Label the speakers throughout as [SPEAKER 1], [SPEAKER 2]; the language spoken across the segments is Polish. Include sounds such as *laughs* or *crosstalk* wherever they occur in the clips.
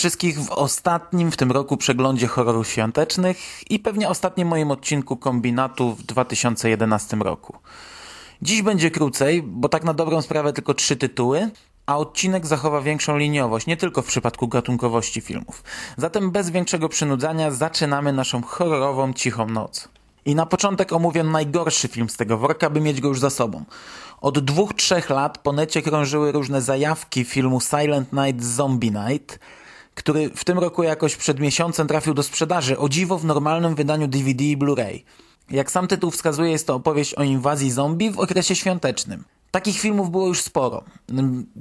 [SPEAKER 1] Wszystkich w ostatnim w tym roku przeglądzie horrorów świątecznych i pewnie ostatnim moim odcinku kombinatu w 2011 roku. Dziś będzie krócej, bo tak na dobrą sprawę tylko trzy tytuły, a odcinek zachowa większą liniowość, nie tylko w przypadku gatunkowości filmów. Zatem bez większego przynudzania zaczynamy naszą horrorową cichą noc. I na początek omówię najgorszy film z tego worka, by mieć go już za sobą. Od dwóch, trzech lat po necie krążyły różne zajawki filmu Silent Night Zombie Night, który w tym roku jakoś przed miesiącem trafił do sprzedaży, o dziwo w normalnym wydaniu DVD i Blu-ray. Jak sam tytuł wskazuje, jest to opowieść o inwazji zombie w okresie świątecznym. Takich filmów było już sporo,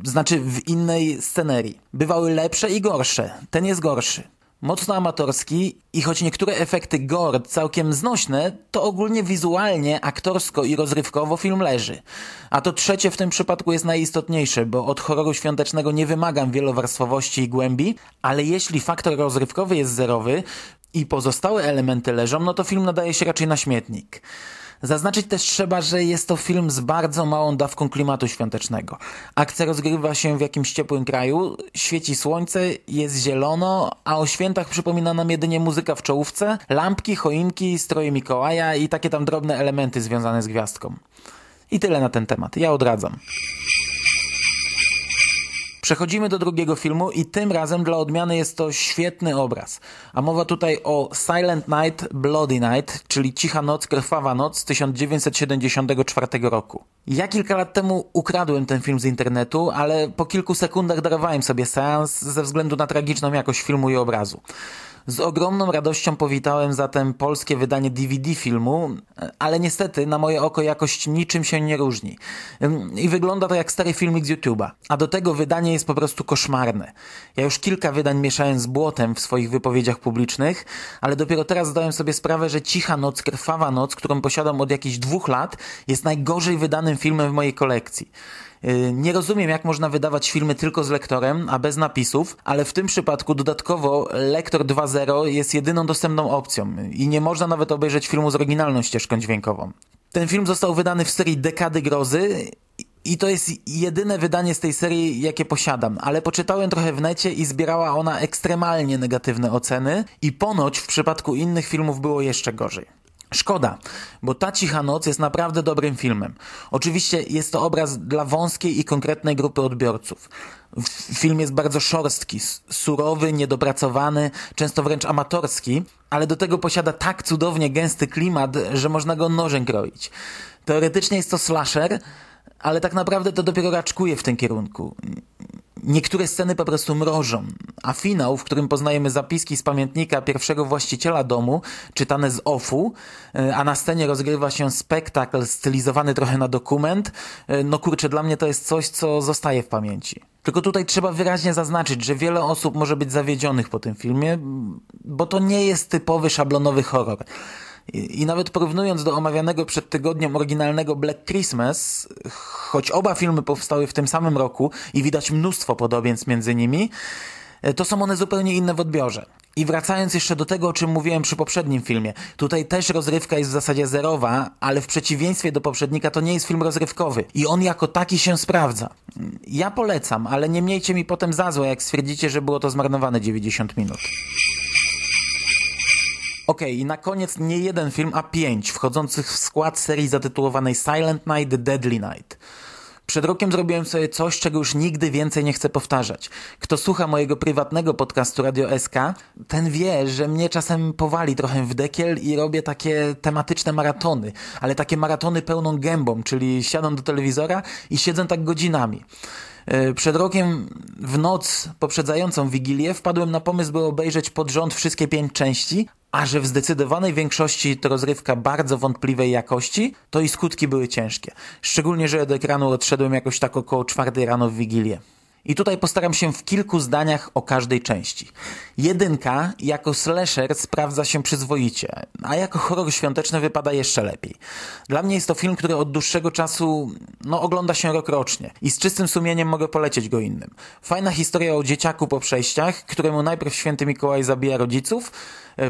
[SPEAKER 1] znaczy w innej scenerii. Bywały lepsze i gorsze, ten jest gorszy mocno amatorski i choć niektóre efekty gore całkiem znośne, to ogólnie wizualnie, aktorsko i rozrywkowo film leży. A to trzecie w tym przypadku jest najistotniejsze, bo od horroru świątecznego nie wymagam wielowarstwowości i głębi, ale jeśli faktor rozrywkowy jest zerowy i pozostałe elementy leżą, no to film nadaje się raczej na śmietnik. Zaznaczyć też trzeba, że jest to film z bardzo małą dawką klimatu świątecznego. Akcja rozgrywa się w jakimś ciepłym kraju, świeci słońce, jest zielono, a o świętach przypomina nam jedynie muzyka w czołówce, lampki, choinki, stroje Mikołaja i takie tam drobne elementy związane z gwiazdką. I tyle na ten temat. Ja odradzam. Przechodzimy do drugiego filmu i tym razem dla odmiany jest to świetny obraz. A mowa tutaj o Silent Night, Bloody Night, czyli Cicha Noc, Krwawa Noc z 1974 roku. Ja kilka lat temu ukradłem ten film z internetu, ale po kilku sekundach darowałem sobie seans ze względu na tragiczną jakość filmu i obrazu. Z ogromną radością powitałem zatem polskie wydanie DVD filmu, ale niestety na moje oko jakość niczym się nie różni. I wygląda to jak stary filmik z YouTube'a. A do tego wydanie jest po prostu koszmarne. Ja już kilka wydań mieszałem z błotem w swoich wypowiedziach publicznych, ale dopiero teraz zdałem sobie sprawę, że Cicha Noc, Krwawa Noc, którą posiadam od jakichś dwóch lat, jest najgorzej wydanym filmem w mojej kolekcji. Y, nie rozumiem, jak można wydawać filmy tylko z lektorem, a bez napisów, ale w tym przypadku dodatkowo lektor 2.0 jest jedyną dostępną opcją i nie można nawet obejrzeć filmu z oryginalną ścieżką dźwiękową. Ten film został wydany w serii Dekady Grozy i to jest jedyne wydanie z tej serii, jakie posiadam, ale poczytałem trochę w necie i zbierała ona ekstremalnie negatywne oceny i ponoć w przypadku innych filmów było jeszcze gorzej. Szkoda, bo Ta Cicha Noc jest naprawdę dobrym filmem. Oczywiście jest to obraz dla wąskiej i konkretnej grupy odbiorców. Film jest bardzo szorstki, surowy, niedopracowany, często wręcz amatorski, ale do tego posiada tak cudownie gęsty klimat, że można go nożem kroić. Teoretycznie jest to slasher, ale tak naprawdę to dopiero raczkuje w tym kierunku. Niektóre sceny po prostu mrożą, a finał, w którym poznajemy zapiski z pamiętnika pierwszego właściciela domu, czytane z OFU, e, a na scenie rozgrywa się spektakl stylizowany trochę na dokument, e, no kurczę, dla mnie to jest coś, co zostaje w pamięci. Tylko tutaj trzeba wyraźnie zaznaczyć, że wiele osób może być zawiedzionych po tym filmie, bo to nie jest typowy szablonowy horror. I, nawet porównując do omawianego przed tygodniem oryginalnego Black Christmas, choć oba filmy powstały w tym samym roku i widać mnóstwo podobieństw między nimi, e, to są one zupełnie inne w odbiorze. I wracając jeszcze do tego, o czym mówiłem przy poprzednim filmie, tutaj też rozrywka jest w zasadzie zerowa, ale w przeciwieństwie do poprzednika to nie jest film rozrywkowy i on jako taki się sprawdza. Ja polecam, ale nie miejcie mi potem za złe, jak stwierdzicie, że było to zmarnowane 90 minut. Ok, i na koniec nie jeden film, a pięć wchodzących w skład serii zatytułowanej Silent Night, Deadly Night. Przed rokiem zrobiłem sobie coś, czego już nigdy więcej nie chcę powtarzać. Kto słucha mojego prywatnego podcastu Radio SK, ten wie, że mnie czasem powali trochę w dekiel i robię takie tematyczne maratony, ale takie maratony pełną gębą, czyli siadam do telewizora i siedzę tak godzinami. E, przed rokiem w noc poprzedzającą Wigilię wpadłem na pomysł, by obejrzeć pod rząd wszystkie pięć części, a że w zdecydowanej większości to rozrywka bardzo wątpliwej jakości, to i skutki były ciężkie. Szczególnie, że od ekranu odszedłem jakoś tak około czwartej rano w Wigilię. I tutaj postaram się w kilku zdaniach o każdej części. Jedynka jako slasher sprawdza się przyzwoicie, a jako horror świąteczny wypada jeszcze lepiej. Dla mnie jest to film, który od dłuższego czasu no, ogląda się rokrocznie i z czystym sumieniem mogę polecieć go innym. Fajna historia o dzieciaku po przejściach, któremu najpierw święty Mikołaj zabija rodziców,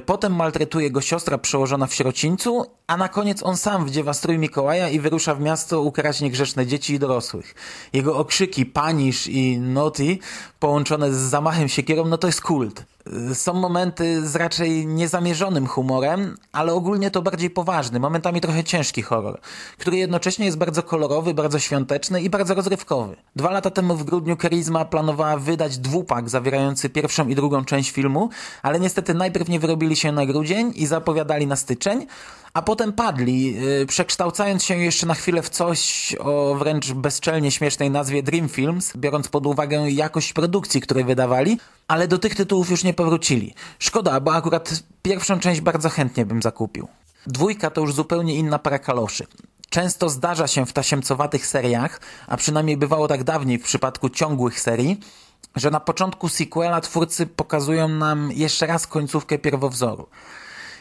[SPEAKER 1] potem maltretuje go siostra przełożona w sierocińcu, a na koniec on sam wdziewa strój Mikołaja i wyrusza w miasto ukarać niegrzeczne dzieci i dorosłych. Jego okrzyki, panisz i naughty połączone z zamachem siekierą, no to jest kult. Są momenty z raczej niezamierzonym humorem, ale ogólnie to bardziej poważny, momentami trochę ciężki horror, który jednocześnie jest bardzo kolorowy, bardzo świąteczny i bardzo rozrywkowy. Dwa lata temu w grudniu Charisma planowała wydać dwupak zawierający pierwszą i drugą część filmu, ale niestety najpierw nie wyrobili się na grudzień i zapowiadali na styczeń, a potem padli, yy, przekształcając się jeszcze na chwilę w coś o wręcz bezczelnie śmiesznej nazwie Dream Films, biorąc pod uwagę jakość produkcji, które wydawali, ale do tych tytułów już nie powrócili. Szkoda, bo akurat pierwszą część bardzo chętnie bym zakupił. Dwójka to już zupełnie inna para kaloszy. Często zdarza się w tasiemcowatych seriach, a przynajmniej bywało tak dawniej w przypadku ciągłych serii, że na początku sequela twórcy pokazują nam jeszcze raz końcówkę pierwowzoru.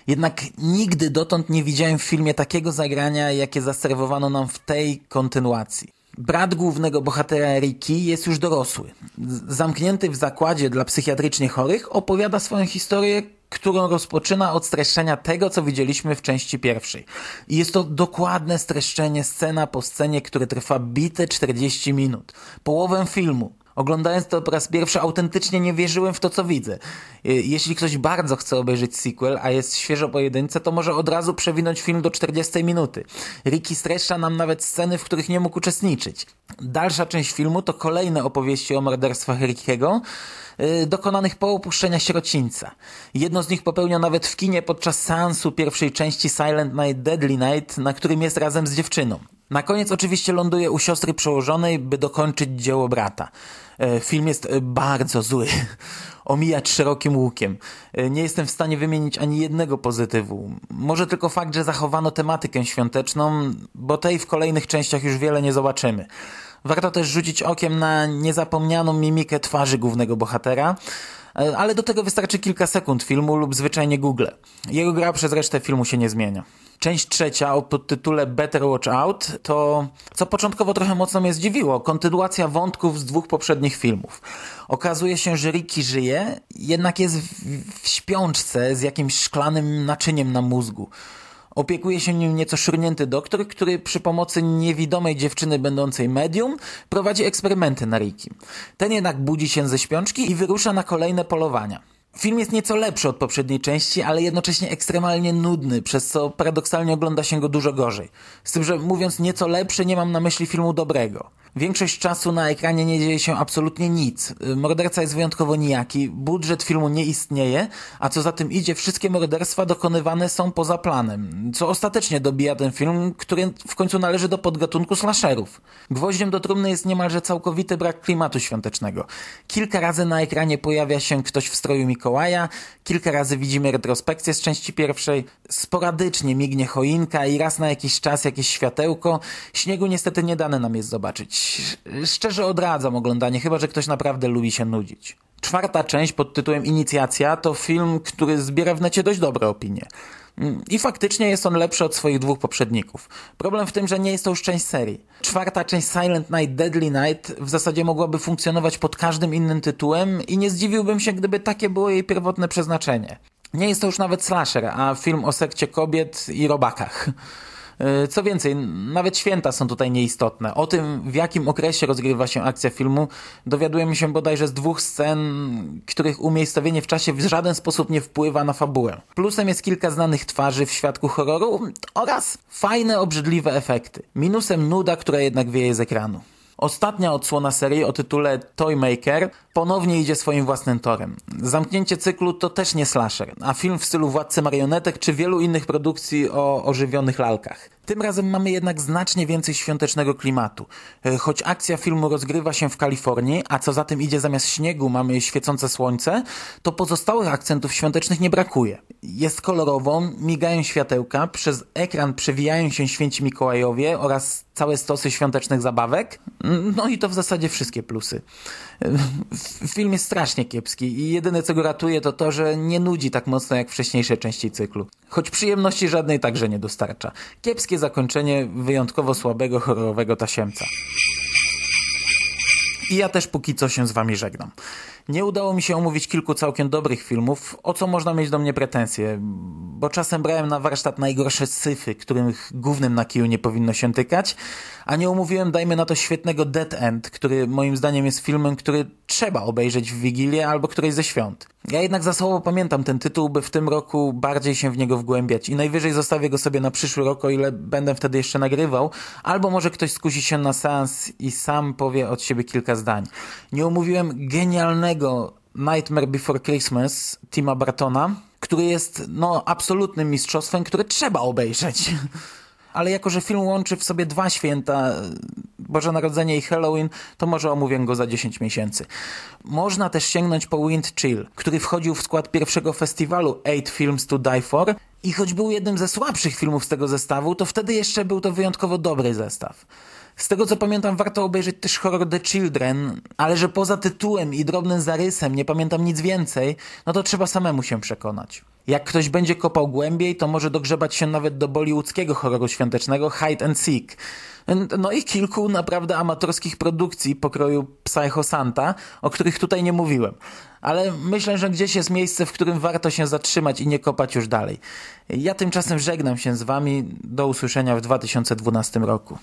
[SPEAKER 1] Jednak nigdy dotąd nie widziałem w filmie takiego zagrania, jakie zaserwowano nam w tej kontynuacji. Brat głównego bohatera Ricky jest już dorosły. Zamknięty w zakładzie dla psychiatrycznie chorych opowiada swoją historię, którą rozpoczyna od streszczenia tego, co widzieliśmy w części pierwszej. I jest to dokładne streszczenie scena po scenie, które trwa bite 40 minut. Połowę filmu. Oglądając to po raz pierwszy autentycznie nie wierzyłem w to, co widzę. Y, jeśli ktoś bardzo chce obejrzeć sequel, a jest świeżo po jedynce, to może od razu przewinąć film do 40 minuty. Ricky streszcza nam nawet sceny, w których nie mógł uczestniczyć. Dalsza część filmu to kolejne opowieści o morderstwach Rickiego, y, dokonanych po opuszczenia sierocińca. Jedno z nich popełniał nawet w kinie podczas seansu pierwszej części Silent Night Deadly Night, na którym jest razem z dziewczyną. Na koniec oczywiście ląduje u siostry przełożonej, by dokończyć dzieło brata. E, film jest e, bardzo zły. *laughs* Omijać szerokim łukiem. E, nie jestem w stanie wymienić ani jednego pozytywu. Może tylko fakt, że zachowano tematykę świąteczną, bo tej w kolejnych częściach już wiele nie zobaczymy. Warto też rzucić okiem na niezapomnianą mimikę twarzy głównego bohatera, ale do tego wystarczy kilka sekund filmu lub zwyczajnie Google. Jego gra przez resztę filmu się nie zmienia. Część trzecia o podtytule Better Watch Out to, co początkowo trochę mocno mnie zdziwiło, kontynuacja wątków z dwóch poprzednich filmów. Okazuje się, że Ricky żyje, jednak jest w, w śpiączce z jakimś szklanym naczyniem na mózgu. Opiekuje się nim nieco szurnięty doktor, który przy pomocy niewidomej dziewczyny będącej medium prowadzi eksperymenty na Ricky. Ten jednak budzi się ze śpiączki i wyrusza na kolejne polowania. Film jest nieco lepszy od poprzedniej części, ale jednocześnie ekstremalnie nudny, przez co paradoksalnie ogląda się go dużo gorzej. Z tym, że mówiąc nieco lepszy, nie mam na myśli filmu dobrego. Większość czasu na ekranie nie dzieje się absolutnie nic. Morderca jest wyjątkowo nijaki, budżet filmu nie istnieje, a co za tym idzie, wszystkie morderstwa dokonywane są poza planem, co ostatecznie dobija ten film, który w końcu należy do podgatunku slasherów. Gwoździem do trumny jest niemalże całkowity brak klimatu świątecznego. Kilka razy na ekranie pojawia się ktoś w stroju Mikołaja, kilka razy widzimy retrospekcję z części pierwszej, sporadycznie mignie choinka i raz na jakiś czas jakieś światełko. Śniegu niestety nie dane nam jest zobaczyć szczerze odradzam oglądanie, chyba że ktoś naprawdę lubi się nudzić. Czwarta część pod tytułem Inicjacja to film, który zbiera w necie dość dobre opinie. I faktycznie jest on lepszy od swoich dwóch poprzedników. Problem w tym, że nie jest to już część serii. Czwarta część Silent Night Deadly Night w zasadzie mogłaby funkcjonować pod każdym innym tytułem i nie zdziwiłbym się, gdyby takie było jej pierwotne przeznaczenie. Nie jest to już nawet slasher, a film o sekcie kobiet i robakach. E, co więcej, nawet święta są tutaj nieistotne. O tym, w jakim okresie rozgrywa się akcja filmu, dowiadujemy się bodajże z dwóch scen, których umiejscowienie w czasie w żaden sposób nie wpływa na fabułę. Plusem jest kilka znanych twarzy w świadku horroru oraz fajne, obrzydliwe efekty. Minusem nuda, która jednak wieje z ekranu. Ostatnia odsłona serii o tytule Toymaker ponownie idzie swoim własnym torem. Zamknięcie cyklu to też nie slasher, a film w stylu Władcy Marionetek czy wielu innych produkcji o ożywionych lalkach. Tym razem mamy jednak znacznie więcej świątecznego klimatu. E, choć akcja filmu rozgrywa się w Kalifornii, a co za tym idzie zamiast śniegu mamy świecące słońce, to pozostałych akcentów świątecznych nie brakuje. Jest kolorowo, migają światełka, przez ekran przewijają się święci Mikołajowie oraz całe stosy świątecznych zabawek. No i to w zasadzie wszystkie plusy. Film jest strasznie kiepski i jedyne co go ratuje to to, że nie nudzi tak mocno jak wcześniejsze części cyklu. Choć przyjemności żadnej także nie dostarcza. Kiepskie zakończenie wyjątkowo słabego horrorowego tasiemca. I ja też póki co się z wami żegnam. Nie udało mi się omówić kilku całkiem dobrych filmów, o co można mieć do mnie pretensje, bo czasem brałem na warsztat najgorsze syfy, których głównym na kiju nie powinno się tykać, a nie omówiłem, dajmy na to, świetnego Dead End, który moim zdaniem jest filmem, który trzeba obejrzeć w Wigilię albo którejś ze świąt. Ja jednak za słowo pamiętam ten tytuł, by w tym roku bardziej się w niego wgłębiać. I najwyżej zostawię go sobie na przyszły rok, o ile będę wtedy jeszcze nagrywał, albo może ktoś skusi się na seans i sam powie od siebie kilka zdań. Nie omówiłem genialnego Nightmare Before Christmas Tima Bartona, który jest no absolutnym mistrzostwem, które trzeba obejrzeć. *laughs* Ale jako, że film łączy w sobie dwa święta, Boże Narodzenie i Halloween, to może omówię go za 10 miesięcy. Można też sięgnąć po Wind Chill, który wchodził w skład pierwszego festiwalu Eight Films to Die For i choć był jednym ze słabszych filmów z tego zestawu, to wtedy jeszcze był to wyjątkowo dobry zestaw. Z tego co pamiętam, warto obejrzeć też horror The Children, ale że poza tytułem i drobnym zarysem nie pamiętam nic więcej, no to trzeba samemu się przekonać. Jak ktoś będzie kopał głębiej, to może dogrzebać się nawet do bollywoodzkiego horroru świątecznego Hide and Seek. No i kilku naprawdę amatorskich produkcji pokroju Psycho Santa, o których tutaj nie mówiłem. Ale myślę, że gdzieś jest miejsce, w którym warto się zatrzymać i nie kopać już dalej. Ja tymczasem żegnam się z wami. Do usłyszenia w 2012 roku.